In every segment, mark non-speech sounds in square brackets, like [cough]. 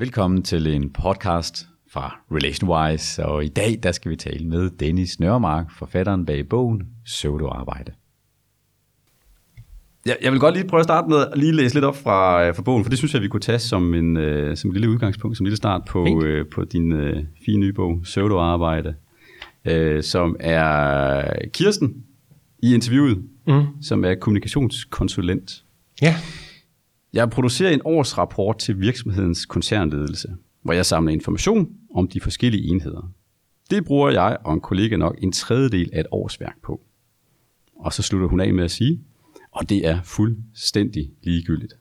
Velkommen til en podcast fra RelationWise, og i dag der skal vi tale med Dennis Nørmark, forfatteren bag bogen Pseudoarbejde. Ja, jeg vil godt lige prøve at starte med at lige læse lidt op fra, øh, fra bogen, for det synes jeg, vi kunne tage som en, uh, som en lille udgangspunkt, som en lille start på, uh, på din uh, fine nye bog, Pseudoarbejde, uh, som er Kirsten i interviewet, mm. som er kommunikationskonsulent. Ja. Jeg producerer en årsrapport til virksomhedens koncernledelse, hvor jeg samler information om de forskellige enheder. Det bruger jeg og en kollega nok en tredjedel af et årsværk på. Og så slutter hun af med at sige, og det er fuldstændig ligegyldigt.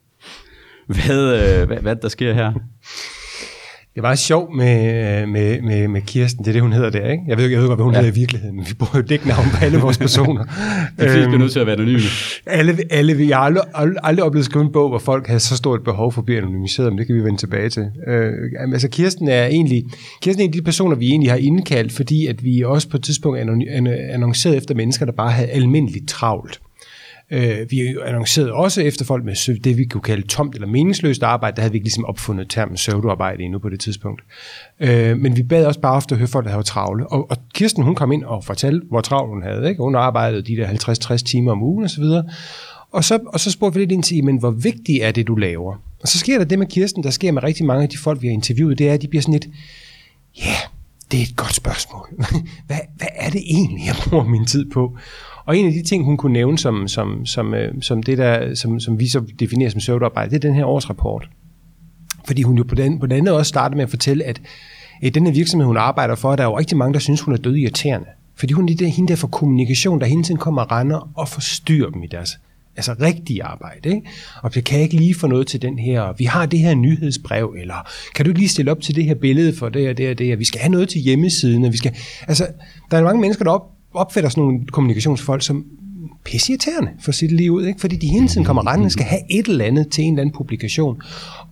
Hvad, øh, hvad, hvad der sker her? Det var sjovt med, med, med, med Kirsten, det er det, hun hedder der, ikke? Jeg ved, jeg ved godt, hvad hun ja. hedder i virkeligheden, men vi bruger jo dæknavn på alle vores personer. [laughs] De fleste bliver nødt til at være anonyme. Alle, alle, jeg har aldrig, aldrig, aldrig oplevet at skrive en bog, hvor folk havde så stort behov for at blive anonymiseret, men det kan vi vende tilbage til. Øh, altså Kirsten er egentlig, Kirsten er en af de personer, vi egentlig har indkaldt, fordi at vi også på et tidspunkt annonceret efter mennesker, der bare havde almindeligt travlt. Øh, vi annoncerede også efter folk med det, vi kunne kalde tomt eller meningsløst arbejde. Der havde vi ikke ligesom opfundet termen pseudoarbejde endnu på det tidspunkt. Øh, men vi bad også bare ofte at høre folk, der havde travle. Og, og Kirsten, hun kom ind og fortalte, hvor travlt hun havde. Ikke? Hun arbejdede de der 50-60 timer om ugen osv. Og så, og så spurgte vi lidt ind til, men hvor vigtigt er det, du laver? Og så sker der det med Kirsten, der sker med rigtig mange af de folk, vi har interviewet, det er, at de bliver sådan lidt, ja, yeah, det er et godt spørgsmål. [laughs] hvad, hvad er det egentlig, jeg bruger min tid på? Og en af de ting, hun kunne nævne som, som, som, øh, som det der, som, som vi så definerer som pseudoarbejde, det er den her årsrapport. Fordi hun jo på den, på den anden også startede med at fortælle, at i den her virksomhed, hun arbejder for, der er jo rigtig mange, der synes, hun er død irriterende. Fordi hun er det, hende der for kommunikation, der hele tiden kommer og render og forstyrrer dem i deres altså rigtige arbejde. Ikke? Og jeg kan ikke lige få noget til den her, vi har det her nyhedsbrev, eller kan du ikke lige stille op til det her billede for det og det og det, og vi skal have noget til hjemmesiden, og vi skal, altså, der er mange mennesker, der op, opfatter sådan nogle kommunikationsfolk som pissirriterende for sit liv ud, ikke? fordi de hele tiden kommer rendende skal have et eller andet til en eller anden publikation.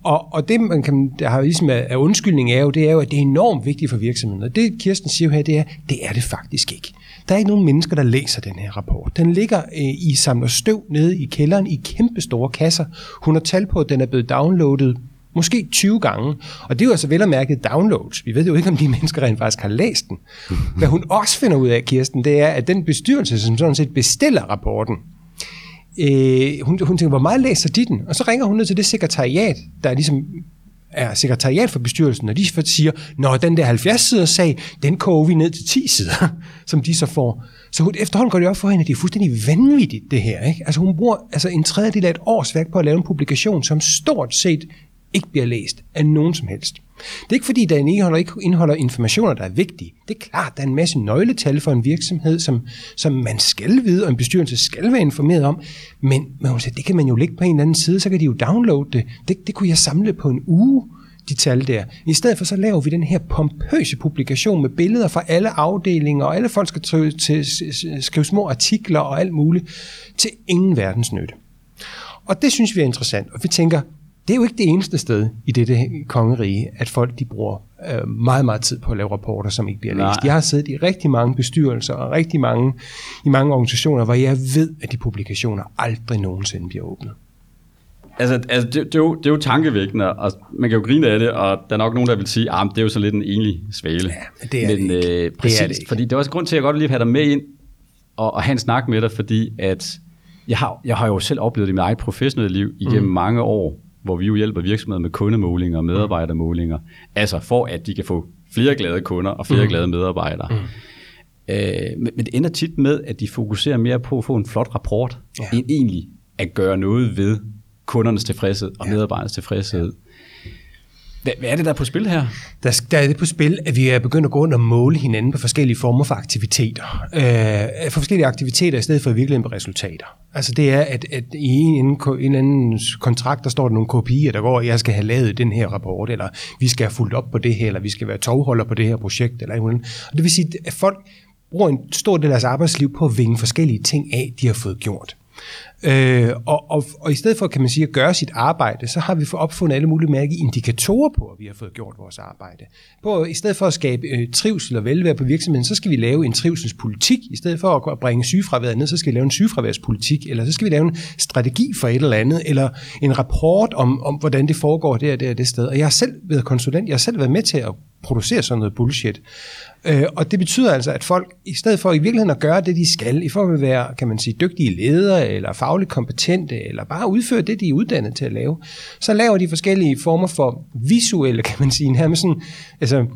Og, og det, man kan, der har ligesom af undskyldning er jo, det er jo, at det er enormt vigtigt for virksomheden. Og det, Kirsten siger her, det er, det er det faktisk ikke. Der er ikke nogen mennesker, der læser den her rapport. Den ligger øh, i samler støv nede i kælderen i kæmpe store kasser. Hun har tal på, at den er blevet downloadet Måske 20 gange. Og det er jo altså vel at mærke downloads. Vi ved jo ikke, om de [laughs] mennesker rent faktisk har læst den. Hvad hun også finder ud af, Kirsten, det er, at den bestyrelse, som sådan set bestiller rapporten, øh, hun, hun tænker, hvor meget læser de den? Og så ringer hun ned til det sekretariat, der er ligesom er sekretariat for bestyrelsen, og de siger, når den der 70 sider sag, den koger vi ned til 10 sider, [laughs] som de så får. Så hun, efterhånden går det op for hende, at det er fuldstændig vanvittigt, det her. Ikke? Altså hun bruger altså en tredjedel af et års værk på at lave en publikation, som stort set ikke bliver læst af nogen som helst. Det er ikke fordi, den indeholder, ikke indeholder informationer, der er vigtige. Det er klart, der er en masse nøgletal for en virksomhed, som, som man skal vide, og en bestyrelse skal være informeret om. Men, men hun siger, det kan man jo ligge på en eller anden side, så kan de jo downloade det. Det, det kunne jeg samle på en uge de tal der. I stedet for så laver vi den her pompøse publikation med billeder fra alle afdelinger, og alle folk skal til, til, skrive små artikler og alt muligt, til ingen verdens nytte. Og det synes vi er interessant, og vi tænker, det er jo ikke det eneste sted i dette kongerige, at folk de bruger øh, meget, meget tid på at lave rapporter, som ikke bliver læst. Nej. Jeg har siddet i rigtig mange bestyrelser og rigtig mange, i mange organisationer, hvor jeg ved, at de publikationer aldrig nogensinde bliver åbnet. Altså, altså det, det, er jo, det er jo tankevækkende, og man kan jo grine af det, og der er nok nogen, der vil sige, at ah, det er jo så lidt en enlig svale. Ja, men det er men, det ikke. Øh, præcis, det er det ikke. Fordi det er også grund til, at jeg godt lige have dig med ind og, og have en snak med dig, fordi at jeg har, jeg har jo selv oplevet det i mit eget professionelle liv igennem mm. mange år, hvor vi jo hjælper virksomheder med kundemålinger og medarbejdermålinger, altså for at de kan få flere glade kunder og flere mm. glade medarbejdere. Mm. Øh, men, men det ender tit med, at de fokuserer mere på at få en flot rapport, ja. end egentlig at gøre noget ved kundernes tilfredshed og ja. medarbejdernes tilfredshed. Ja. Hvad, hvad er det, der er på spil her? Der, der er det på spil, at vi er begyndt at gå rundt og måle hinanden på forskellige former for aktiviteter. Øh, for forskellige aktiviteter i stedet for virkelig på resultater. Altså det er, at, at i en, en, en anden kontrakt, der står der nogle kopier, der går, at jeg skal have lavet den her rapport, eller vi skal have fulgt op på det her, eller vi skal være tovholder på det her projekt, eller andet. Og det vil sige, at folk bruger en stor del af deres arbejdsliv på at vinge forskellige ting af, de har fået gjort. Øh, og, og, og i stedet for, kan man sige, at gøre sit arbejde, så har vi fået opfundet alle mulige mærke indikatorer på, at vi har fået gjort vores arbejde. På, I stedet for at skabe øh, trivsel og velvære på virksomheden, så skal vi lave en trivselspolitik. I stedet for at bringe sygefraværet ned, så skal vi lave en sygefraværspolitik, eller så skal vi lave en strategi for et eller andet, eller en rapport om, om hvordan det foregår der, der, det sted. Og jeg har selv været konsulent, jeg har selv været med til at producere sådan noget bullshit. Øh, og det betyder altså, at folk, i stedet for i virkeligheden at gøre det, de skal, i form af at være, kan man sige, dygtige ledere, eller fagligt kompetente, eller bare udføre det, de er uddannet til at lave, så laver de forskellige former for visuelle, kan man sige, nærmest sådan, altså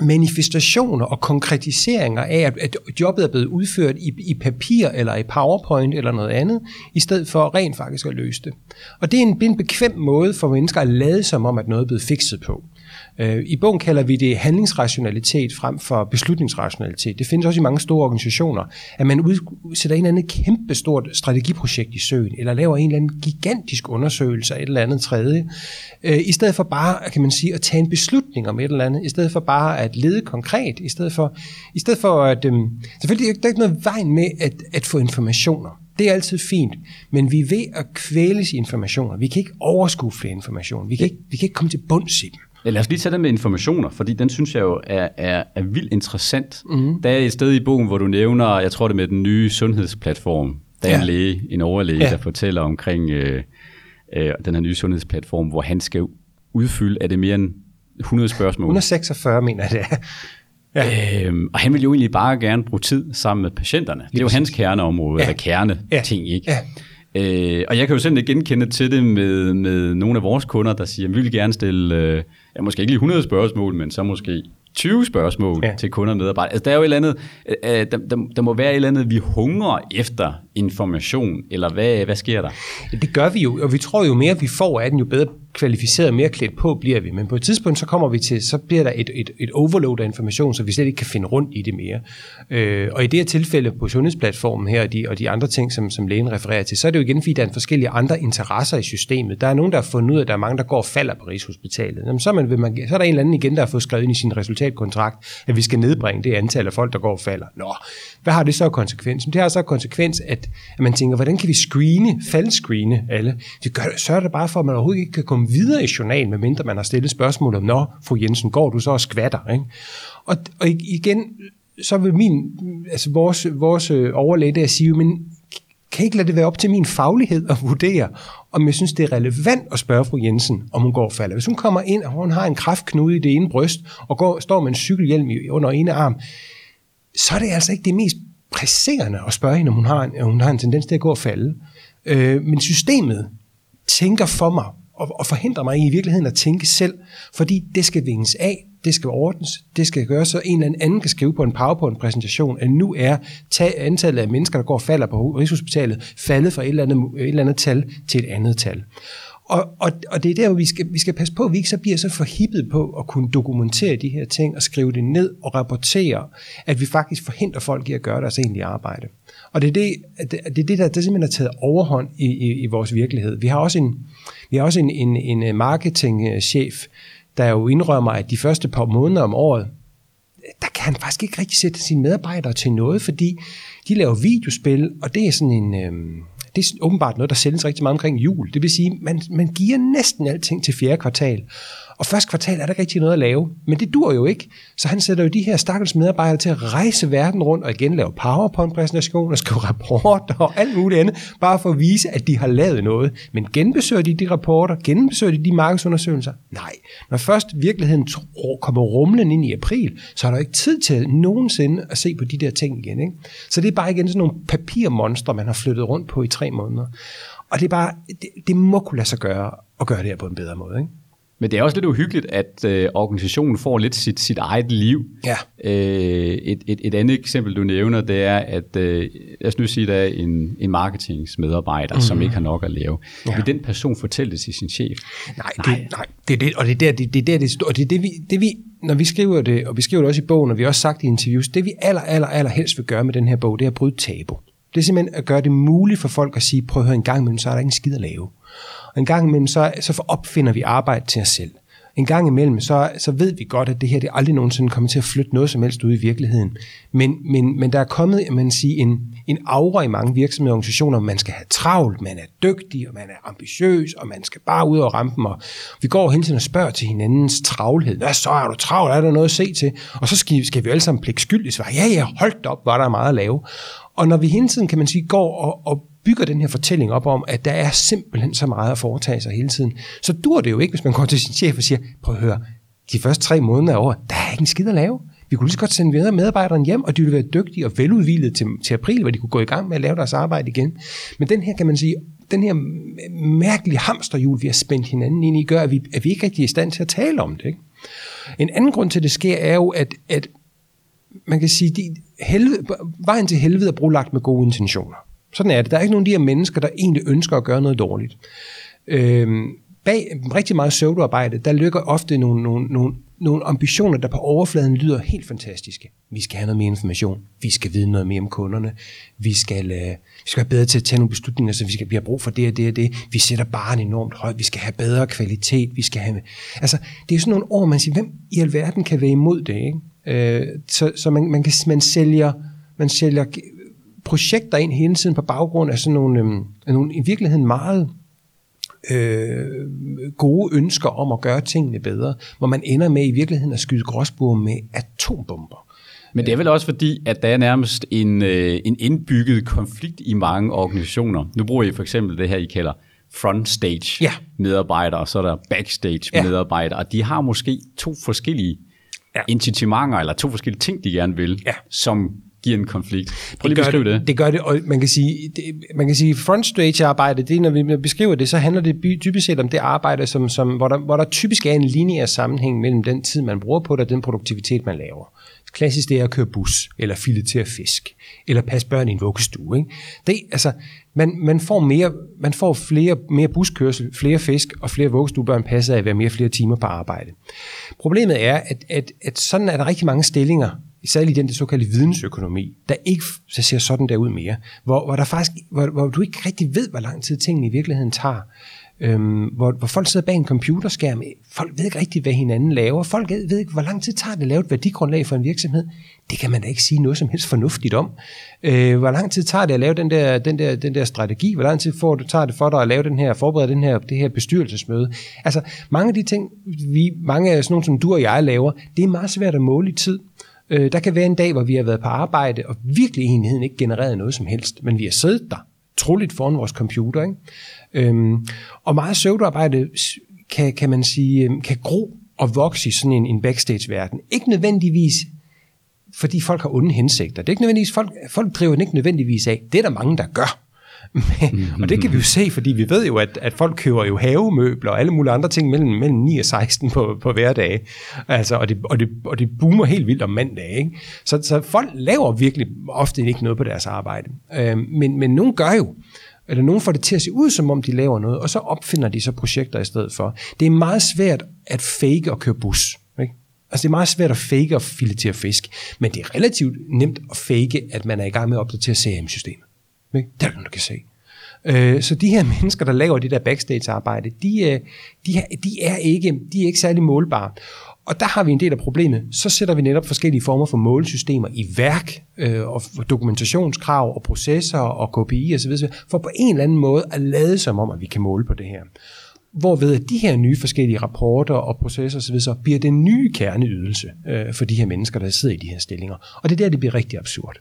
manifestationer og konkretiseringer af, at, at jobbet er blevet udført i, i papir eller i PowerPoint eller noget andet, i stedet for rent faktisk at løse det. Og det er en, en bekvem måde for mennesker at lade som om, at noget er blevet fikset på. Øh, I bogen kalder vi det handlingsrationalitet frem for beslutningsrationalitet. Det findes også i mange store organisationer, at man udsætter en eller anden kæmpe stort strategiprojekt i søen, eller laver en eller anden gigantisk undersøgelse af et eller andet tredje, øh, i stedet for bare, kan man sige, at tage en beslutning om et eller andet, i stedet for bare at lede konkret, i stedet for, i stedet for at, øhm, selvfølgelig der er ikke noget vejen med at, at få informationer. Det er altid fint, men vi er ved at kvæles i informationer. Vi kan ikke overskue flere informationer. Vi kan ikke, vi kan ikke komme til bunds i dem. Ja, lad os lige tage det med informationer, fordi den synes jeg jo er, er, er vildt interessant. Mm. Der er et sted i bogen, hvor du nævner, jeg tror det med den nye sundhedsplatform, der er ja. en læge, en overlæge, ja. der fortæller omkring øh, øh, den her nye sundhedsplatform, hvor han skal udfylde, er det mere end 100 spørgsmål? 146 mener jeg det er. Ja. Øhm, og han vil jo egentlig bare gerne bruge tid sammen med patienterne. Lige det er jo hans kerneområde, ja. eller kerne ja. ting, ikke? Ja. Øh, og jeg kan jo selv genkende til det med, med nogle af vores kunder, der siger, at vi vil gerne stille, øh, ja, måske ikke lige 100 spørgsmål, men så måske 20 spørgsmål ja. til kunder og medarbejdere. Altså, der er jo et eller andet, øh, øh, der, der, der må være et eller andet, vi hungrer efter information, eller hvad, hvad sker der? Det gør vi jo, og vi tror jo mere, vi får af den, jo bedre kvalificeret, mere klædt på bliver vi. Men på et tidspunkt, så kommer vi til, så bliver der et, et, et overload af information, så vi slet ikke kan finde rundt i det mere. Øh, og i det her tilfælde på sundhedsplatformen her, og de, og de andre ting, som, som lægen refererer til, så er det jo igen, fordi der er forskellige andre interesser i systemet. Der er nogen, der har fundet ud af, at der er mange, der går og falder på Rigshospitalet. Jamen, så, er man, vil man, så er der en eller anden igen, der har fået skrevet ind i sin resultatkontrakt, at vi skal nedbringe det antal af folk, der går og falder. Nå, hvad har det så konsekvens? Det har så konsekvens, at, at man tænker, hvordan kan vi screene, faldscreene alle? Det gør, sørger det bare for, at man overhovedet ikke kan komme videre i journalen, medmindre man har stillet spørgsmål om, når fru Jensen, går du så og skvatter? Ikke? Og, og igen, så vil min, altså vores, vores øh, overlæge der sige, men kan ikke lade det være op til min faglighed at vurdere, om jeg synes, det er relevant at spørge fru Jensen, om hun går og falder. Hvis hun kommer ind, og hun har en kraftknude i det ene bryst, og går, står med en cykelhjelm under ene arm, så er det altså ikke det mest presserende at spørge hende, om hun har en, om hun har en tendens til at gå og falde. Øh, men systemet tænker for mig, og, og forhindrer mig i virkeligheden at tænke selv, fordi det skal vinges af, det skal ordnes, det skal gøres, så en eller anden kan skrive på en PowerPoint-præsentation, at nu er antallet af mennesker, der går og falder på Rigshospitalet, faldet fra et eller andet, et eller andet tal til et andet tal. Og, og, og det er der, hvor vi skal, vi skal passe på, at vi ikke så bliver så forhippet på at kunne dokumentere de her ting og skrive det ned og rapportere, at vi faktisk forhindrer folk i at gøre deres egentlige arbejde. Og det er det, det, er det der, der simpelthen er taget overhånd i, i, i vores virkelighed. Vi har også en, vi har også en, en, en marketingchef, der jo indrømmer, at de første par måneder om året, der kan han faktisk ikke rigtig sætte sine medarbejdere til noget, fordi de laver videospil, og det er sådan en... Øh, det er åbenbart noget, der sælges rigtig meget omkring jul. Det vil sige, man, man giver næsten alting til fjerde kvartal. Og første kvartal er der rigtig noget at lave, men det dur jo ikke. Så han sætter jo de her stakkels medarbejdere til at rejse verden rundt og igen lave PowerPoint-præsentationer, skrive rapporter og alt muligt andet, bare for at vise, at de har lavet noget. Men genbesøger de de rapporter, genbesøger de de markedsundersøgelser? Nej. Når først virkeligheden kommer rumlen ind i april, så er der ikke tid til nogensinde at se på de der ting igen. Ikke? Så det er bare igen sådan nogle papirmonstre, man har flyttet rundt på i tre måneder. Og det er bare, det, det må kunne lade sig gøre at gøre det her på en bedre måde. Ikke? Men det er også lidt uhyggeligt, at øh, organisationen får lidt sit, sit eget liv. Ja. Øh, et, et, et andet eksempel, du nævner, det er, at øh, lad os nu sige, der er en, en marketingsmedarbejder, mm. som mhm. ikke har nok at lave. Ja. Vil den person fortælle det til sin chef? Nej, nej. Det, nej. det er det, og det er der, det, det er der, det, og det er det, vi, det vi, når vi skriver det, og vi skriver det også i bogen, og vi har også sagt i interviews, det vi aller, aller, aller helst vil gøre med den her bog, det er at bryde tabu. Det er simpelthen at gøre det muligt for folk at sige, prøv at høre en gang imellem, så er der ikke en skid at lave. Og en gang imellem, så, så opfinder vi arbejde til os selv. En gang imellem, så, så ved vi godt, at det her det aldrig nogensinde kommer til at flytte noget som helst ud i virkeligheden. Men, men, men der er kommet man sige, en, en aura i mange virksomheder og organisationer, man skal have travlt, man er dygtig, og man er ambitiøs, og man skal bare ud og rampe dem. og vi går hen til og spørger til hinandens travlhed. Hvad så, er du travl? Er der noget at se til? Og så skal, skal vi alle sammen pligtskyldigt svare, ja, ja, holdt op, var der meget at lave. Og når vi hele tiden, kan man sige, går og, og bygger den her fortælling op om, at der er simpelthen så meget at foretage sig hele tiden, så dur det jo ikke, hvis man går til sin chef og siger, prøv at høre, de første tre måneder over, der er ikke en skid at lave. Vi kunne lige så godt sende videre medarbejderen hjem, og de ville være dygtige og veludvilede til, til april, hvor de kunne gå i gang med at lave deres arbejde igen. Men den her, kan man sige, den her mærkelige hamsterhjul, vi har spændt hinanden ind i, gør, at vi, at vi ikke rigtig er i stand til at tale om det. Ikke? En anden grund til, at det sker, er jo, at, at man kan sige, de, helvede, vejen til helvede er brolagt med gode intentioner. Sådan er det. Der er ikke nogen af de her mennesker, der egentlig ønsker at gøre noget dårligt. Øhm, bag rigtig meget pseudoarbejde, der lykker ofte nogle, nogle, nogle, nogle ambitioner, der på overfladen lyder helt fantastiske. Vi skal have noget mere information. Vi skal vide noget mere om kunderne. Vi skal, øh, vi skal være bedre til at tage nogle beslutninger, så vi, skal, vi har brug for det og det og det. Vi sætter barn enormt højt. Vi skal have bedre kvalitet. Vi skal have... Altså, det er sådan nogle ord, man siger, hvem i alverden kan være imod det? Ikke? Uh, så så man, man, kan, man, sælger, man sælger projekter ind hele tiden på baggrund af sådan nogle, um, nogle i virkeligheden meget øh, gode ønsker om at gøre tingene bedre, hvor man ender med i virkeligheden at skyde gråsbord med atombomber. Men det er vel også fordi, at der er nærmest en, øh, en indbygget konflikt i mange organisationer. Nu bruger I for eksempel det her, I kalder frontstage ja. medarbejdere, og så er der backstage ja. medarbejdere, og de har måske to forskellige ja. incitamenter, eller to forskellige ting, de gerne vil, ja. som giver en konflikt. Prøv lige at beskrive det. Det gør det, og man kan sige, det, man kan sige front stage arbejde, det, når vi beskriver det, så handler det typisk set om det arbejde, som, som, hvor, der, hvor der typisk er en lineær sammenhæng mellem den tid, man bruger på det, og den produktivitet, man laver. Klassisk det er at køre bus, eller filetere fisk, eller passe børn i en vuggestue. Ikke? Det, altså, man, man, får mere, man får flere, mere buskørsel, flere fisk og flere vuggestuebørn passet af at være mere flere timer på arbejde. Problemet er, at, at, at sådan er der rigtig mange stillinger, særligt den det såkaldte vidensøkonomi, der ikke så ser sådan der ud mere, hvor, hvor, der faktisk, hvor, hvor du ikke rigtig ved, hvor lang tid tingene i virkeligheden tager. Øhm, hvor, hvor folk sidder bag en computerskærm, folk ved ikke rigtigt, hvad hinanden laver, folk ved ikke, hvor lang tid tager det at lave et værdigrundlag for en virksomhed. Det kan man da ikke sige noget som helst fornuftigt om. Øh, hvor lang tid tager det at lave den der, den der, den der strategi? Hvor lang tid får du, tager det for dig at lave den her, forberede den her, det her bestyrelsesmøde? Altså, mange af de ting, vi, mange af sådan nogle, som du og jeg laver, det er meget svært at måle i tid. Øh, der kan være en dag, hvor vi har været på arbejde, og virkelig enheden ikke genereret noget som helst, men vi har siddet der, troligt foran vores computer. Ikke? Øhm, og meget søvdearbejde kan, kan man sige, øhm, kan gro og vokse i sådan en, en backstage-verden. Ikke nødvendigvis fordi folk har onde hensigter. Det er ikke nødvendigvis, folk, folk driver den ikke nødvendigvis af. Det er der mange, der gør og det kan vi jo se, fordi vi ved jo, at, at folk køber jo havemøbler og alle mulige andre ting mellem, mellem 9 og 16 på, på hverdag. Altså, og, det, og, det, og det boomer helt vildt om mandag. Ikke? Så, så folk laver virkelig ofte ikke noget på deres arbejde. Øh, men, men nogen gør jo eller nogen får det til at se ud, som om de laver noget, og så opfinder de så projekter i stedet for. Det er meget svært at fake og køre bus. Ikke? Altså det er meget svært at fake og filetere fisk, men det er relativt nemt at fake, at man er i gang med at opdatere CRM-systemet. Ikke? Det er du kan se. Øh, så de her [laughs] mennesker, der laver det der backstage-arbejde, de, øh, de, de, er ikke, de er ikke særlig målbare. Og der har vi en del af problemet. Så sætter vi netop forskellige former for målsystemer i værk, øh, og dokumentationskrav, og processer, og KPI osv., for på en eller anden måde at lade som om, at vi kan måle på det her. Hvorved de her nye forskellige rapporter og processer osv., så bliver den nye kerneydelse øh, for de her mennesker, der sidder i de her stillinger. Og det er der, det bliver rigtig absurd.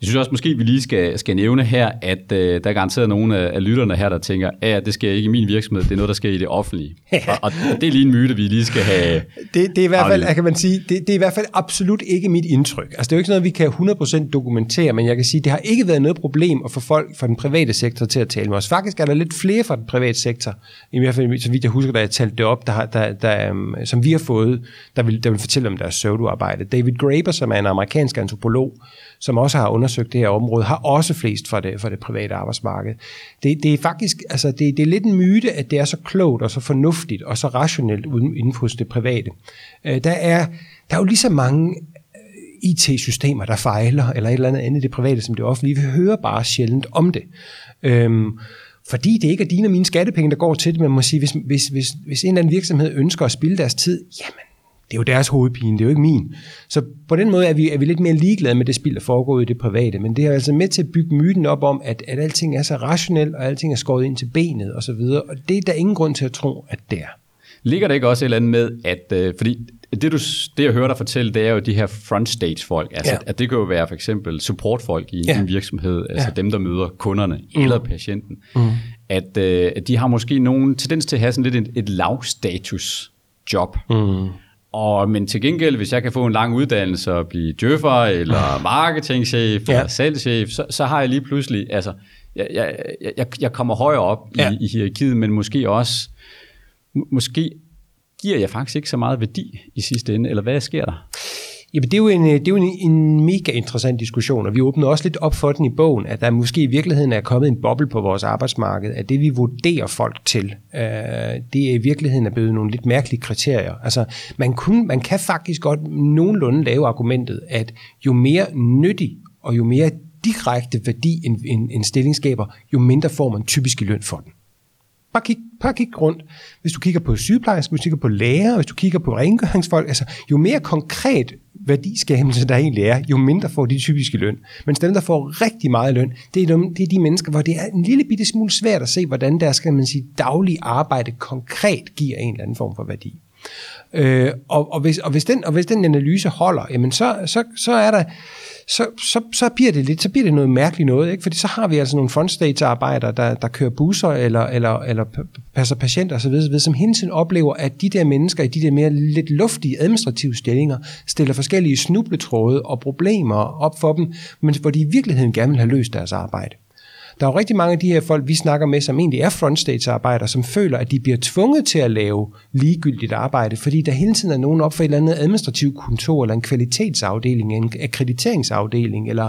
Jeg synes også måske, vi lige skal, skal nævne her, at øh, der er garanteret nogle af, lytterne her, der tænker, at det sker ikke i min virksomhed, det er noget, der sker i det offentlige. og, og det er lige en myte, vi lige skal have Det, det er i hvert fald, kan man sige, det, det er i hvert fald absolut ikke mit indtryk. Altså det er jo ikke noget, vi kan 100% dokumentere, men jeg kan sige, det har ikke været noget problem at få folk fra den private sektor til at tale med os. Faktisk er der lidt flere fra den private sektor, i hvert fald så vidt jeg husker, da jeg talte det op, der, der, der, um, som vi har fået, der vil, der vil fortælle om deres pseudoarbejde. David Graeber, som er en amerikansk antropolog, som også har undersøgt det her område, har også flest fra det, fra det private arbejdsmarked. Det, det er faktisk, altså det, det er lidt en myte, at det er så klogt og så fornuftigt og så rationelt inden for det private. Øh, der er, der er jo lige så mange øh, IT-systemer, der fejler, eller et eller andet andet i det private som det offentlige. Vi hører bare sjældent om det. Øhm, fordi det ikke er dine og mine skattepenge, der går til det, men man må sige, hvis, hvis, hvis, hvis en eller anden virksomhed ønsker at spille deres tid, jamen, det er jo deres hovedpine, det er jo ikke min. Så på den måde er vi, er vi lidt mere ligeglade med det spil, der foregår i det private, men det er altså med til at bygge myten op om, at, at alting er så rationelt, og alting er skåret ind til benet og så videre, og det er der ingen grund til at tro, at det er. Ligger det ikke også et eller andet med, at øh, fordi det, du, det, jeg hører dig fortælle, det er jo de her frontstage-folk. Altså, ja. at det kan jo være for eksempel supportfolk i ja. en virksomhed, altså ja. dem, der møder kunderne mm. eller patienten. Mm. At, øh, at de har måske nogen tendens til at have sådan lidt et, et lavstatus job. Mm. Og, men til gengæld, hvis jeg kan få en lang uddannelse og blive djøffer, eller marketingchef, ja. eller salgschef, så, så har jeg lige pludselig, altså, jeg, jeg, jeg, jeg kommer højere op ja. i, i hierarkiet, men måske også, måske giver jeg faktisk ikke så meget værdi i sidste ende, eller hvad sker der? Jamen, det er jo, en, øh, det er jo en, en mega interessant diskussion, og vi åbner også lidt op for den i bogen, at der måske i virkeligheden er kommet en boble på vores arbejdsmarked, at det vi vurderer folk til, øh, det er i virkeligheden er blevet nogle lidt mærkelige kriterier. Altså, man, kun, man kan faktisk godt nogenlunde lave argumentet, at jo mere nyttig og jo mere direkte værdi en, en, en stilling skaber, jo mindre får man typisk i løn for den. Bare kig, bare kig rundt. Hvis du kigger på sygeplejersker, hvis du kigger på læger, hvis du kigger på rengøringsfolk, altså jo mere konkret værdiskabelse der egentlig er, jo mindre får de typiske løn. Men dem, der får rigtig meget løn, det er, de, det er de mennesker, hvor det er en lille bitte smule svært at se, hvordan deres skal man sige, daglige arbejde konkret giver en eller anden form for værdi. Øh, og, og, hvis, og, hvis den, og hvis den analyse holder, jamen så, så, så er der så, så, så, bliver det lidt, så bliver det noget mærkeligt noget, ikke? fordi så har vi altså nogle frontstage-arbejdere, der, der kører busser eller, eller, eller passer patienter osv., osv., som hele tiden oplever, at de der mennesker i de der mere lidt luftige administrative stillinger stiller forskellige snubletråde og problemer op for dem, men hvor de i virkeligheden gerne vil have løst deres arbejde. Der er jo rigtig mange af de her folk, vi snakker med, som egentlig er frontstage-arbejdere, som føler, at de bliver tvunget til at lave ligegyldigt arbejde, fordi der hele tiden er nogen op for et eller andet administrativt kontor, eller en kvalitetsafdeling, en akkrediteringsafdeling, eller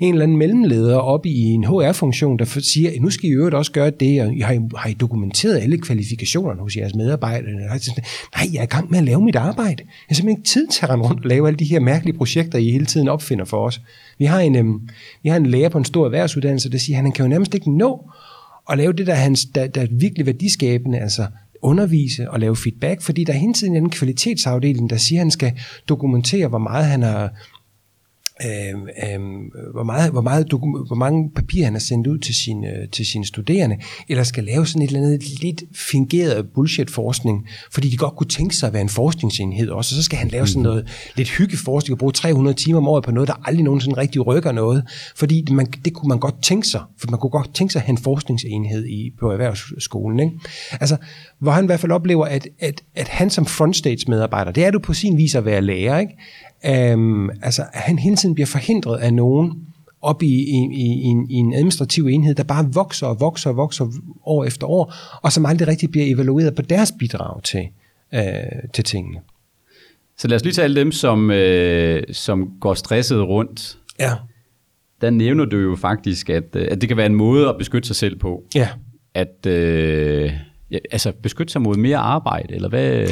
en eller anden mellemleder op i en HR-funktion, der siger, at nu skal I øvrigt også gøre det, og har I, har I dokumenteret alle kvalifikationerne hos jeres medarbejdere? Nej, jeg er i gang med at lave mit arbejde. Jeg har simpelthen ikke tid til at rende rundt og lave alle de her mærkelige projekter, I hele tiden opfinder for os. Vi har en, øhm, vi har en lærer på en stor erhvervsuddannelse, der siger, at han kan jo nærmest ikke nå at lave det, der er, hans, der, der er virkelig værdiskabende, altså undervise og lave feedback, fordi der er hele tiden en kvalitetsafdeling, der siger, at han skal dokumentere, hvor meget han har øh, øh, hvor, meget, hvor, meget hvor mange papirer han har sendt ud til sine, til sine studerende, eller skal lave sådan et eller andet lidt fingeret bullshit-forskning, fordi de godt kunne tænke sig at være en forskningsenhed også, og så skal han lave sådan mhm. noget lidt hyggeforskning og bruge 300 timer om året på noget, der aldrig nogensinde rigtig rykker noget, fordi man, det kunne man godt tænke sig, for man kunne godt tænke sig at have en forskningsenhed i, på erhvervsskolen. Ikke? Altså, hvor han i hvert fald oplever, at, at, at han som frontstage-medarbejder, det er du på sin vis at være lærer, ikke? Øhm, altså, at han hele tiden bliver forhindret af nogen op i, i, i, i, en, i en administrativ enhed, der bare vokser og vokser og vokser år efter år, og som aldrig rigtig bliver evalueret på deres bidrag til, øh, til tingene. Så lad os lige tage alle dem, som, øh, som går stresset rundt. Ja. Der nævner du jo faktisk, at, øh, at det kan være en måde at beskytte sig selv på. Ja. At, øh, ja, altså beskytte sig mod mere arbejde, eller hvad?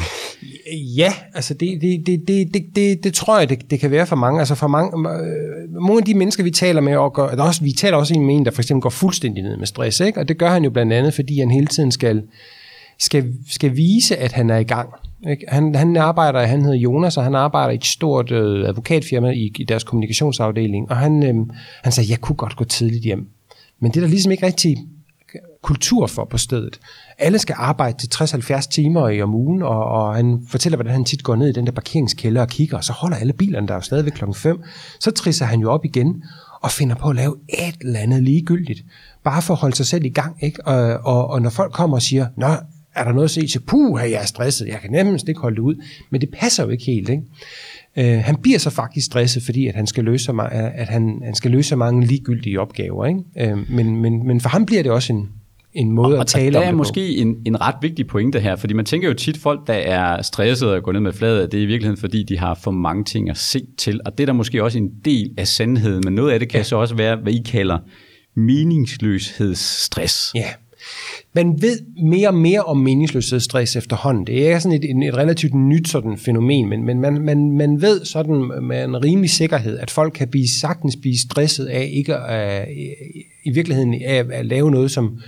Ja, altså det, det, det, det, det, det, det tror jeg, det, det kan være for mange. Altså for mange, øh, mange af de mennesker, vi taler med, og gør, der også, vi taler også med en, der for eksempel går fuldstændig ned med stress, ikke? og det gør han jo blandt andet, fordi han hele tiden skal, skal, skal vise, at han er i gang. Ikke? Han, han arbejder, han hedder Jonas, og han arbejder i et stort øh, advokatfirma i, i deres kommunikationsafdeling, og han, øh, han sagde, jeg kunne godt gå tidligt hjem. Men det er der ligesom ikke rigtig kultur for på stedet. Alle skal arbejde til 60-70 timer i om ugen, og, og han fortæller, hvordan han tit går ned i den der parkeringskælder og kigger, og så holder alle bilerne der jo stadigvæk klokken 5. Så trisser han jo op igen og finder på at lave et eller andet ligegyldigt. Bare for at holde sig selv i gang. Ikke? Og, og, og når folk kommer og siger, Nå, er der noget at se til? Puh, jeg er stresset, jeg kan nemmest ikke holde det ud. Men det passer jo ikke helt. Ikke? Øh, han bliver så faktisk stresset, fordi at han skal løse, at han, han skal løse mange ligegyldige opgaver. Ikke? Øh, men, men, men for ham bliver det også en, en måde og, at tale og om det er måske en, en ret vigtig pointe her, fordi man tænker jo tit, folk, der er stresset og går ned med fladet, det er i virkeligheden, fordi de har for mange ting at se til, og det er der måske også en del af sandheden, men noget af det kan ja. så også være, hvad I kalder meningsløshedsstress. Ja. Man ved mere og mere om meningsløshedsstress efterhånden. Det er sådan et, et relativt nyt sådan fænomen, men, men man, man, man ved sådan med en rimelig sikkerhed, at folk kan blive sagtens blive stresset af ikke at, i virkeligheden af at lave noget, som øh,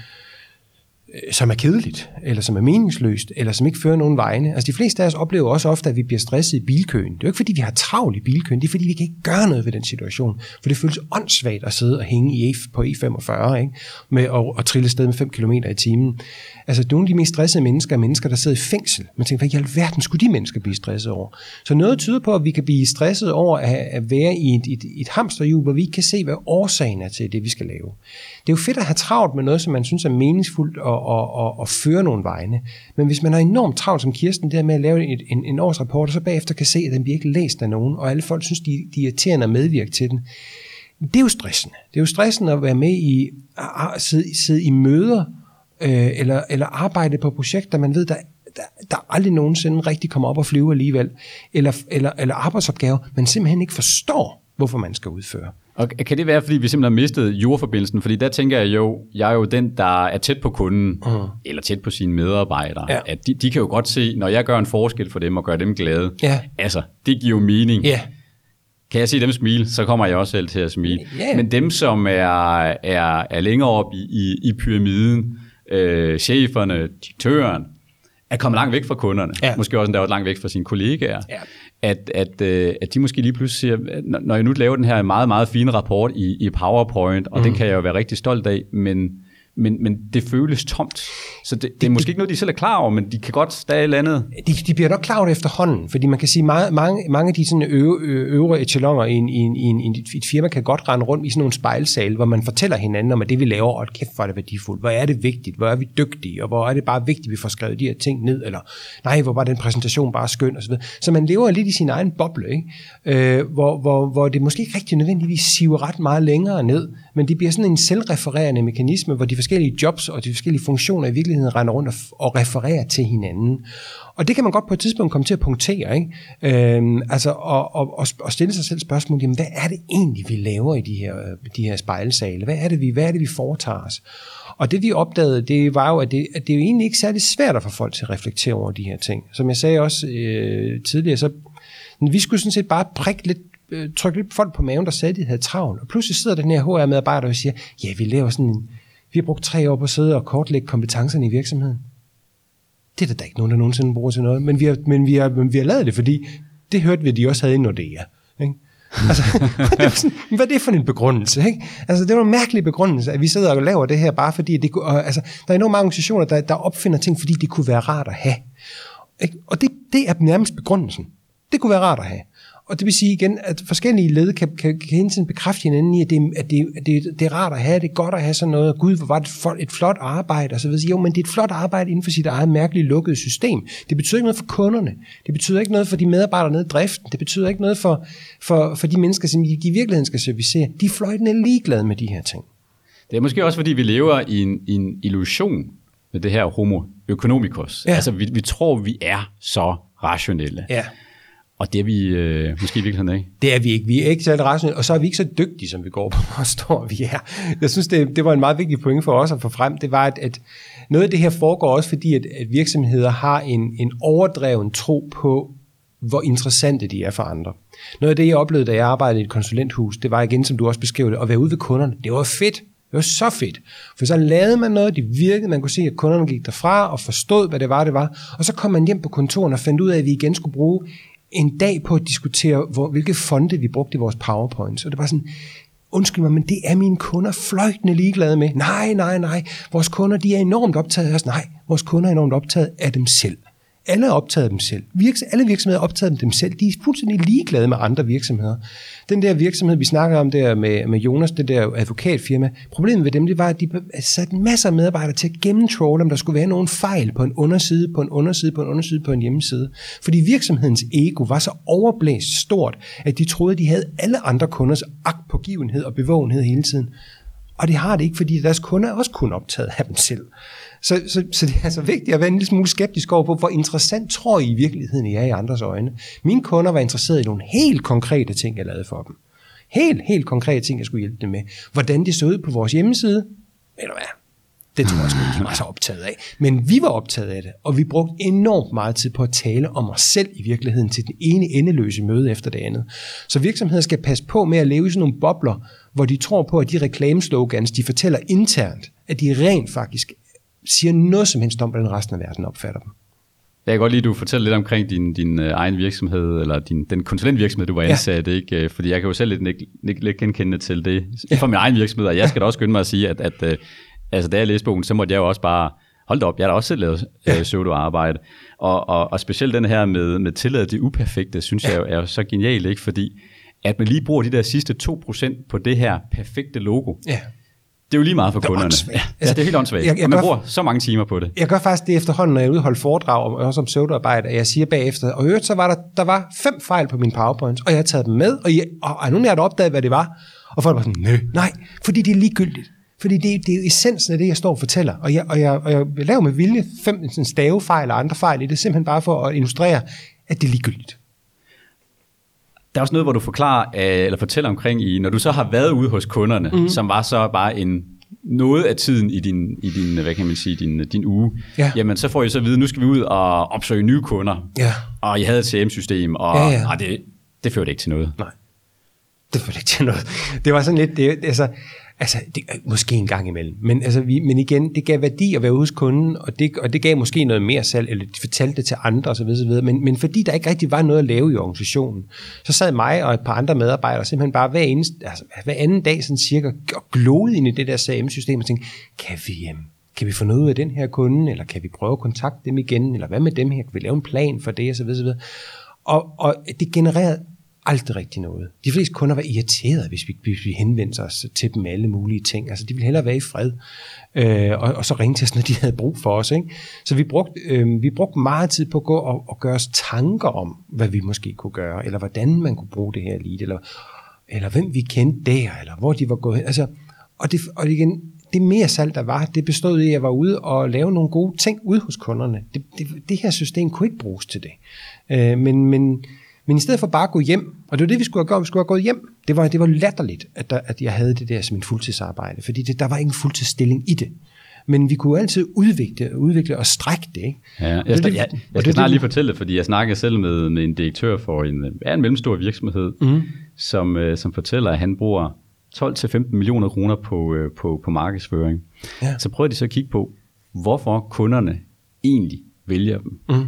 Øh, som er kedeligt, eller som er meningsløst, eller som ikke fører nogen vegne. Altså de fleste af os oplever også ofte, at vi bliver stresset i bilkøen. Det er jo ikke, fordi vi har travlt i bilkøen, det er, fordi vi kan ikke gøre noget ved den situation. For det føles åndssvagt at sidde og hænge i E på E45, ikke? med at, at trille sted med 5 km i timen. Altså nogle af de mest stressede mennesker er mennesker, der sidder i fængsel. Man tænker, hvad i alverden skulle de mennesker blive stresset over? Så noget tyder på, at vi kan blive stresset over at, at være i et, et, et hamsterhjul, hvor vi ikke kan se, hvad årsagen er til det, vi skal lave. Det er jo fedt at have travlt med noget, som man synes er meningsfuldt og, og, og, og føre nogle vegne. Men hvis man har enormt travlt som Kirsten der med at lave et, en, en årsrapport, og så bagefter kan se, at den bliver ikke læst af nogen, og alle folk synes, de, de er irriterende at medvirke til den, det er jo stressende. Det er jo stressende at være med i, at sidde, sidde i møder, øh, eller, eller arbejde på projekter, man ved, der, der, der aldrig nogensinde rigtig kommer op og flyve alligevel, eller, eller, eller arbejdsopgaver, man simpelthen ikke forstår, hvorfor man skal udføre. Og kan det være, fordi vi simpelthen har mistet jordforbindelsen? Fordi der tænker jeg jo, jeg er jo den, der er tæt på kunden, uh-huh. eller tæt på sine medarbejdere. Ja. At de, de kan jo godt se, når jeg gør en forskel for dem og gør dem glade. Ja. Altså, det giver jo mening. Ja. Kan jeg se dem smile, så kommer jeg også selv til at smile. Ja. Men dem, som er, er, er længere op i, i, i pyramiden, øh, cheferne, direktøren, er kommet langt væk fra kunderne. Ja. Måske også endda også langt væk fra sine kollegaer. Ja. At, at, øh, at de måske lige pludselig siger, når jeg nu laver den her meget, meget fine rapport i, i PowerPoint, og mm. den kan jeg jo være rigtig stolt af, men men, men det føles tomt. Så det, det er måske ikke noget, de selv er klar over, men de kan godt, der er et eller andet. De, de bliver nok klar over det efterhånden, fordi man kan sige, mange, mange, mange af de sådan øve, øvre echeloner i, en, i, en, i, en, i et firma kan godt rende rundt i sådan nogle spejlsale, hvor man fortæller hinanden om, at det vi laver, og kæft hvor er det værdifuldt, hvor er det vigtigt, hvor er vi dygtige, og hvor er det bare vigtigt, at vi får skrevet de her ting ned, eller nej, hvor var den præsentation bare skøn, og så videre. Så man lever lidt i sin egen boble, ikke? Øh, hvor, hvor, hvor det måske ikke rigtig nødvendigvis siver ret meget længere ned, men det bliver sådan en selvrefererende mekanisme, hvor de forskellige jobs og de forskellige funktioner i virkeligheden render rundt og, og refererer til hinanden. Og det kan man godt på et tidspunkt komme til at punktere, ikke? Øhm, altså, og, og, og stille sig selv spørgsmålet, jamen, hvad er det egentlig, vi laver i de her, øh, de her spejlsale? Hvad er, det, vi, hvad er det, vi foretager os? Og det vi opdagede, det var jo, at det, at det er jo egentlig ikke særlig svært at få folk til at reflektere over de her ting. Som jeg sagde også øh, tidligere, så vi skulle sådan set bare prikke lidt Øh, trykke lidt folk på maven, der sagde, at de havde travlt. Og pludselig sidder den her HR-medarbejder og siger, ja, vi laver sådan en, vi har brugt tre år på at sidde og kortlægge kompetencerne i virksomheden. Det er der ikke nogen, der nogensinde bruger til noget. Men vi har, men vi har, men vi har lavet det, fordi det hørte vi, at de også havde i Nordea. Ikke? altså, [laughs] det var sådan, hvad er det for en begrundelse? Ikke? Altså, det var en mærkelig begrundelse, at vi sidder og laver det her, bare fordi det kunne, altså, der er enormt mange organisationer, der, der opfinder ting, fordi det kunne være rart at have. Ikke? Og det, det er nærmest begrundelsen. Det kunne være rart at have. Og det vil sige igen, at forskellige led kan, kan, kan hele tiden bekræfte hinanden i, at, det, at, det, at det, det er rart at have, det er godt at have sådan noget, gud, hvor var det for, et flot arbejde, og så videre. Jo, men det er et flot arbejde inden for sit eget mærkeligt lukkede system. Det betyder ikke noget for kunderne. Det betyder ikke noget for de medarbejdere nede i driften. Det betyder ikke noget for, for, for de mennesker, som i virkeligheden skal servicere. De er fløjtende ligeglade med de her ting. Det er måske også, fordi vi lever i en, i en illusion med det her homo economicus. Ja. Altså, vi, vi tror, vi er så rationelle. Ja. Og det er vi øh, måske i virkeligheden ikke. Det er vi ikke. Vi er ikke særlig rationelle, og så er vi ikke så dygtige, som vi går på, [laughs] hvor står vi er. Jeg synes, det, det var en meget vigtig point for os at få frem. Det var, at, at noget af det her foregår også, fordi at, at virksomheder har en, en overdreven tro på, hvor interessante de er for andre. Noget af det, jeg oplevede, da jeg arbejdede i et konsulenthus, det var igen, som du også beskrev det, at være ude ved kunderne. Det var fedt. Det var så fedt. For så lavede man noget, det virkede, man kunne se, at kunderne gik derfra og forstod, hvad det var, det var. Og så kom man hjem på kontoret og fandt ud af, at vi igen skulle bruge en dag på at diskutere, hvor, hvilke fonde vi brugte i vores powerpoints. Og det var sådan, undskyld mig, men det er mine kunder fløjtende ligeglade med. Nej, nej, nej. Vores kunder, de er enormt optaget af os. Nej, vores kunder er enormt optaget af dem selv. Alle er optaget af dem selv. Virks, alle virksomheder er optaget af dem selv. De er fuldstændig ligeglade med andre virksomheder. Den der virksomhed, vi snakker om der med, med Jonas, det der advokatfirma, problemet ved dem, det var, at de satte masser af medarbejdere til at gennemtråle, om der skulle være nogen fejl på en underside, på en underside, på en underside, på en hjemmeside. Fordi virksomhedens ego var så overblæst stort, at de troede, at de havde alle andre kunders agtpågivenhed og bevågenhed hele tiden. Og det har det ikke, fordi deres kunder er også kun optaget af dem selv. Så, så, så det er altså vigtigt at være en lille smule skeptisk over på, hvor interessant tror I i virkeligheden I er i andres øjne. Mine kunder var interesserede i nogle helt konkrete ting, jeg lavede for dem. Helt, helt konkrete ting, jeg skulle hjælpe dem med. Hvordan det så ud på vores hjemmeside, eller hvad? Det tror jeg sgu ikke, de var så optaget af. Men vi var optaget af det, og vi brugte enormt meget tid på at tale om os selv i virkeligheden til den ene endeløse møde efter det andet. Så virksomheder skal passe på med at leve i sådan nogle bobler, hvor de tror på, at de reklameslogans, de fortæller internt, at de rent faktisk siger noget som helst om, hvordan resten af verden opfatter dem. Jeg kan godt lide, at du fortæller lidt omkring din, din øh, egen virksomhed, eller din, den konsulentvirksomhed, du var ansat, ja. ikke? Øh, fordi jeg kan jo selv lidt, lidt, lidt genkende til det ja. fra min egen virksomhed, og jeg skal da også skynde mig at sige, at, at øh, altså, da jeg læste bogen, så måtte jeg jo også bare, hold da op, jeg har da også selv lavet ja. pseudo-arbejde, og, og, og specielt den her med, med tilladet det uperfekte, synes ja. jeg er jo så genialt, ikke? fordi at man lige bruger de der sidste 2% på det her perfekte logo. Ja det er jo lige meget for kunderne. Det er ja, altså, det er helt åndssvagt. Jeg, jeg og man gør, bruger så mange timer på det. Jeg gør faktisk det efterhånden, når jeg udholder foredrag, og også om pseudoarbejde, at jeg siger bagefter, og øvrigt så var der, der var fem fejl på min PowerPoint, og jeg har taget dem med, og, jeg, og, og nogen af jer opdaget, hvad det var, og folk var sådan, nej, nej, fordi det er ligegyldigt. Fordi det, det er jo essensen af det, jeg står og fortæller. Og jeg, og jeg, og jeg laver med vilje fem sådan stavefejl og andre fejl i det, simpelthen bare for at illustrere, at det er ligegyldigt. Der er også noget, hvor du forklarer, øh, eller fortæller omkring i, når du så har været ude hos kunderne, mm. som var så bare en noget af tiden i din, i din hvad kan man sige, din, din uge, ja. jamen så får I så at vide, nu skal vi ud og opsøge nye kunder, ja. og I havde et CM-system, og, ja, ja. og det, det førte ikke til noget. Nej, det førte ikke til noget. Det var sådan lidt, det, altså, Altså, det, måske en gang imellem. Men, altså, vi, men igen, det gav værdi at være hos kunden, og det, og det gav måske noget mere salg, eller de fortalte det til andre osv. osv. Men, men fordi der ikke rigtig var noget at lave i organisationen, så sad mig og et par andre medarbejdere simpelthen bare hver, eneste, altså, hver anden dag sådan cirka og glode ind i det der CRM-system og tænkte, kan vi, øhm, kan vi få noget ud af den her kunde, eller kan vi prøve at kontakte dem igen, eller hvad med dem her, kan vi lave en plan for det osv. Og, og det genererede aldrig rigtig noget. De fleste kunder var irriterede, hvis vi, hvis vi henvendte os til dem med alle mulige ting. Altså, de ville hellere være i fred, øh, og, og så ringe til os, når de havde brug for os. Ikke? Så vi brugte, øh, vi brugte meget tid på at gå og, og gøre os tanker om, hvad vi måske kunne gøre, eller hvordan man kunne bruge det her lead, eller, eller hvem vi kendte der, eller hvor de var gået hen. Altså, og, det, og igen, det mere salg, der var, det bestod i, at jeg var ude og lave nogle gode ting ude hos kunderne. Det, det, det her system kunne ikke bruges til det. Øh, men, men men i stedet for bare at gå hjem, og det var det, vi skulle have gjort, vi skulle have gået hjem, det var, det var latterligt, at, der, at jeg havde det der som en fuldtidsarbejde, fordi det, der var ingen fuldtidsstilling i det. Men vi kunne altid udvikle, udvikle og strække det. Ikke? Ja, jeg, det, jeg, jeg, jeg skal snart lige fortælle det, fordi jeg snakker selv med, med en direktør for en, er en mellemstor virksomhed, mm. som, øh, som fortæller, at han bruger 12-15 millioner kroner på, øh, på, på markedsføring. Ja. Så prøver de så at kigge på, hvorfor kunderne egentlig vælger dem. Mm.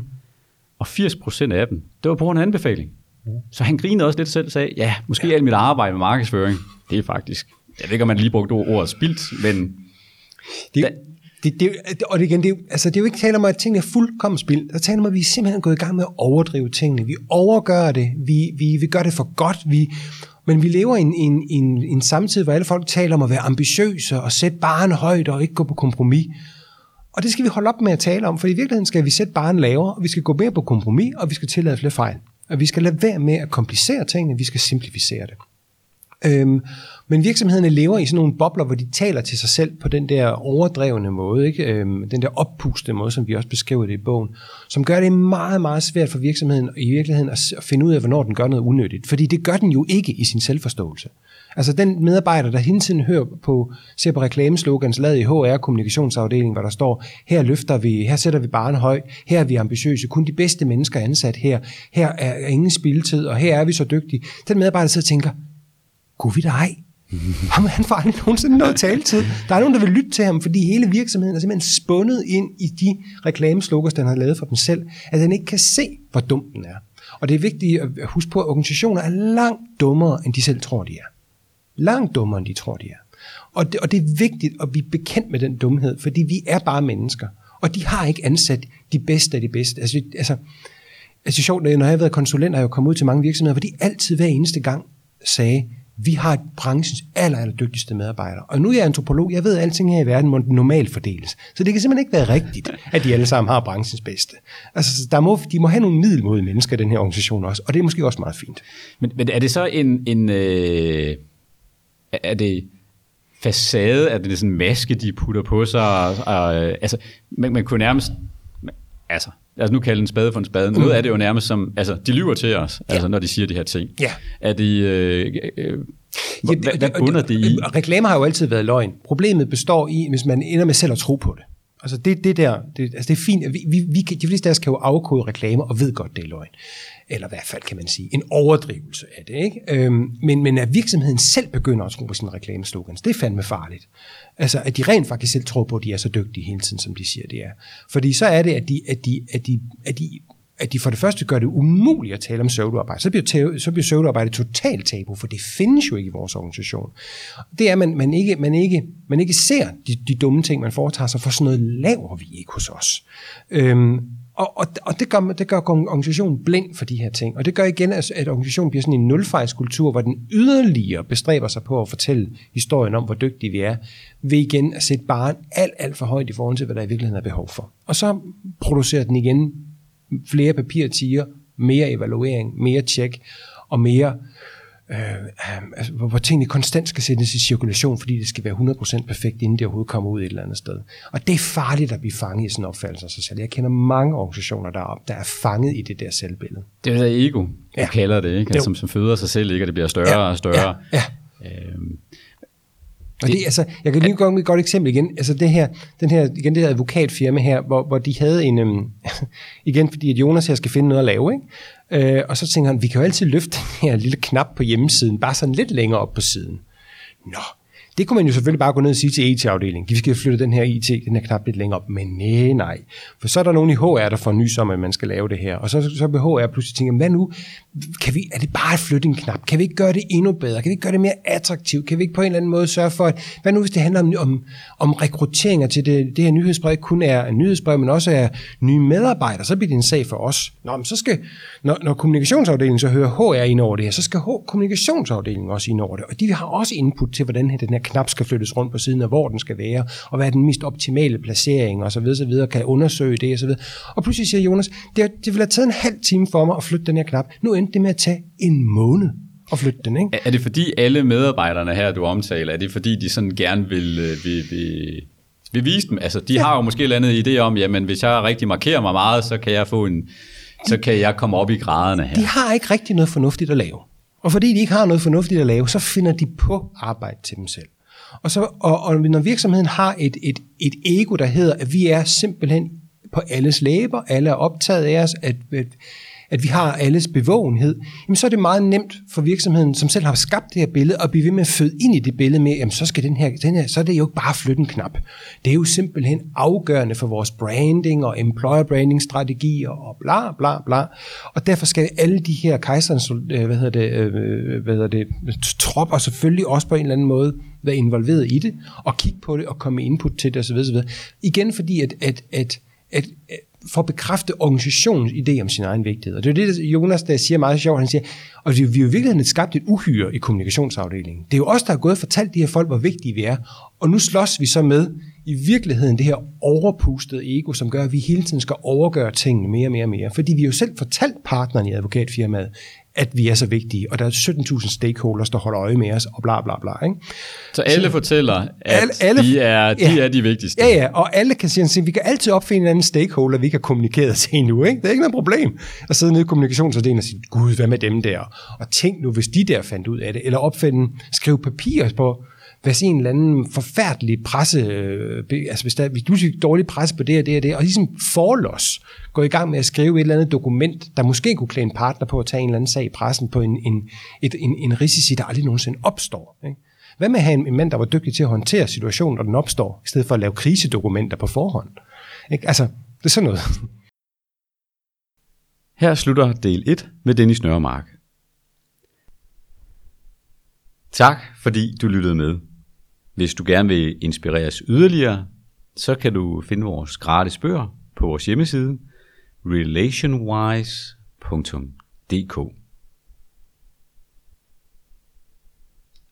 Og 80% af dem, det var på grund af anbefaling. Mm. Så han grinede også lidt selv og sagde, ja, måske ja. alt mit arbejde med markedsføring, det er faktisk, jeg ved ikke, om man lige brugte ordet spildt, men... Det, det, det, og det, igen, det, altså, det er jo ikke tale om, at tingene er fuldkommen spildt. Der taler om, at vi simpelthen er gået i gang med at overdrive tingene. Vi overgør det. Vi, vi, vi gør det for godt. Vi, men vi lever i en, en, en, en samtid, hvor alle folk taler om at være ambitiøse og sætte barn højt og ikke gå på kompromis. Og det skal vi holde op med at tale om, for i virkeligheden skal vi sætte barn lavere, og vi skal gå mere på kompromis, og vi skal tillade flere fejl. Og vi skal lade være med at komplicere tingene, vi skal simplificere det. Øhm, men virksomhederne lever i sådan nogle bobler, hvor de taler til sig selv på den der overdrevne måde, ikke? Øhm, den der oppustede måde, som vi også beskriver det i bogen, som gør det meget, meget svært for virksomheden i virkeligheden at finde ud af, hvornår den gør noget unødigt. Fordi det gør den jo ikke i sin selvforståelse. Altså den medarbejder, der hele tiden hører på, ser på reklameslogans lavet i HR kommunikationsafdelingen, hvor der står, her løfter vi, her sætter vi barn høj, her er vi ambitiøse, kun de bedste mennesker er ansat her, her er ingen spildtid, og her er vi så dygtige. Den medarbejder sidder og tænker, gud vi da ej, Jamen, han får aldrig nogensinde noget taletid. Der er nogen, der vil lytte til ham, fordi hele virksomheden er simpelthen spundet ind i de reklameslogans, den har lavet for dem selv, at han ikke kan se, hvor dum den er. Og det er vigtigt at huske på, at organisationer er langt dummere, end de selv tror, de er. Langt dummere, end de tror, de er. Og det, og det er vigtigt at blive bekendt med den dumhed, fordi vi er bare mennesker. Og de har ikke ansat de bedste af de bedste. Altså, altså, altså sjovt, når jeg har været konsulent, har jeg jo kommet ud til mange virksomheder, hvor de altid hver eneste gang sagde, vi har branchens aller, aller dygtigste medarbejdere. Og nu er jeg antropolog, jeg ved, at alting her i verden må normalt fordeles. Så det kan simpelthen ikke være rigtigt, at de alle sammen har branchens bedste. Altså, der må, de må have nogle middelmodige mennesker i den her organisation også, og det er måske også meget fint. Men, men er det så en, en øh, er det facade, er det sådan en maske, de putter på sig? Og, og, altså, man, man kunne nærmest, altså, altså nu kalde en spade for en spade. Noget mm. af det jo nærmest som, altså de lyver til os, ja. altså når de siger de her ting. Ja. Er de, øh, øh, hvad, hvad bunder det i? Reklamer har jo altid været løgn. Problemet består i, hvis man ender med selv at tro på det. Altså det, det der, det, altså det er fint. Vi, vi, vi, de fleste af os kan jo afkode reklamer og ved godt, det er løgn. Eller i hvert fald kan man sige, en overdrivelse af det. Ikke? Øhm, men, men at virksomheden selv begynder at tro på sine reklameslogans, det er fandme farligt. Altså at de rent faktisk selv tror på, at de er så dygtige hele tiden, som de siger, det er. Fordi så er det, at de, at de, at de, at de at de for det første gør det umuligt at tale om søvdearbejde. Så bliver, tæv, så bliver søvdearbejde totalt tabu, for det findes jo ikke i vores organisation. Det er, at man, man, ikke, man, ikke, man ikke ser de, de dumme ting, man foretager sig, for sådan noget laver vi ikke hos os. Øhm, og, og, og det, gør, det gør organisationen blind for de her ting. Og det gør igen, at, at organisationen bliver sådan en nulfejlskultur, hvor den yderligere bestræber sig på at fortælle historien om, hvor dygtige vi er, ved igen at sætte barn alt, alt for højt i forhold til, hvad der i virkeligheden er behov for. Og så producerer den igen flere papirtiger, mere evaluering, mere tjek og mere, øh, øh, altså, hvor, hvor tingene konstant skal sættes i cirkulation, fordi det skal være 100% perfekt, inden det overhovedet kommer ud et eller andet sted. Og det er farligt at blive fanget i sådan en opfattelse af sig selv. Jeg kender mange organisationer deroppe, der er fanget i det der selvbillede. Det er det ego, du ja. kalder det, ikke? Altså, som, som føder sig selv, ikke? og det bliver større ja. og større. Ja. Ja. Øhm, og det, altså, jeg kan lige gå et godt eksempel igen. Altså det her, den her, igen det her advokatfirma her, hvor, hvor de havde en, øhm, [laughs] igen fordi at Jonas her skal finde noget at lave, ikke? Øh, og så tænker han, vi kan jo altid løfte den her lille knap på hjemmesiden, bare sådan lidt længere op på siden. Nå, det kunne man jo selvfølgelig bare gå ned og sige til e IT-afdelingen. Vi skal flytte den her IT, den her knap lidt længere op. Men nej, nej. For så er der nogen i HR, der får nys om, at man skal lave det her. Og så, så vil HR pludselig tænke, hvad nu? Kan vi, er det bare at flytte en knap? Kan vi ikke gøre det endnu bedre? Kan vi ikke gøre det mere attraktivt? Kan vi ikke på en eller anden måde sørge for, at, hvad nu hvis det handler om, om, om rekrutteringer til det, det her nyhedsbrev, kun er en nyhedsbrev, men også er nye medarbejdere, så bliver det en sag for os. Nå, men så skal, når, når kommunikationsafdelingen så hører HR ind over det her, så skal H, kommunikationsafdelingen også ind over det. Og de har også input til, hvordan den her knap skal flyttes rundt på siden af, hvor den skal være, og hvad er den mest optimale placering, og så videre, så videre, kan undersøge det, og så videre. Og pludselig siger Jonas, det, det vil have taget en halv time for mig at flytte den her knap. Nu endte det med at tage en måned at flytte den, ikke? Er det fordi alle medarbejderne her, du omtaler, er det fordi de sådan gerne vil, øh, vil, vil vil vise dem. Altså, de ja. har jo måske et andet idé om, jamen hvis jeg rigtig markerer mig meget, så kan jeg få en, så kan jeg komme op i graderne her. De har ikke rigtig noget fornuftigt at lave. Og fordi de ikke har noget fornuftigt at lave, så finder de på arbejde til dem selv. Og, så, og, og når virksomheden har et, et, et ego, der hedder, at vi er simpelthen på alles læber, alle er optaget af os, at, at at vi har alles bevågenhed, jamen så er det meget nemt for virksomheden, som selv har skabt det her billede, at blive ved med at føde ind i det billede med, jamen så, skal den her, den her, så er det jo ikke bare at flytte en knap. Det er jo simpelthen afgørende for vores branding og employer branding strategier og bla bla bla. Og derfor skal alle de her kejserens, øh, hvad hedder det, øh, øh, hvad hedder det, tropper selvfølgelig også på en eller anden måde være involveret i det, og kigge på det, og komme med input til det osv. osv. Igen fordi, at, at, at, at, at for at bekræfte organisationens idé om sin egen vigtighed. Og det er det, Jonas der siger meget sjovt. Han siger, og vi har jo i virkeligheden skabt et uhyre i kommunikationsafdelingen. Det er jo os, der har gået og fortalt de her folk, hvor vigtige vi er. Og nu slås vi så med i virkeligheden det her overpustede ego, som gør, at vi hele tiden skal overgøre tingene mere og mere og mere. Fordi vi jo selv fortalt partneren i advokatfirmaet, at vi er så vigtige, og der er 17.000 stakeholders, der holder øje med os, og bla bla bla. Ikke? Så alle så, fortæller, at alle, alle, de, er, de ja, er de vigtigste? Ja, ja, og alle kan sige, at vi kan altid opfinde en anden stakeholder, vi kan kommunikere til endnu. Ikke? Det er ikke noget problem at sidde nede i kommunikationsafdelingen og sige, gud, hvad med dem der? Og tænk nu, hvis de der fandt ud af det, eller opfinde, skrive papirer på, hvis en eller anden forfærdelig presse, øh, altså hvis, der, hvis du siger dårlig presse på det og det og det, og ligesom forlås, gå i gang med at skrive et eller andet dokument, der måske kunne klæde en partner på at tage en eller anden sag i pressen på en, en, et, en, en risici, der aldrig nogensinde opstår. Ikke? Hvad med at have en, en mand, der var dygtig til at håndtere situationen, når den opstår, i stedet for at lave krisedokumenter på forhånd? Ikke? Altså, det er sådan noget. Her slutter del 1 med Dennis Nørremark. Tak fordi du lyttede med. Hvis du gerne vil inspireres yderligere, så kan du finde vores gratis bøger på vores hjemmeside relationwise.dk.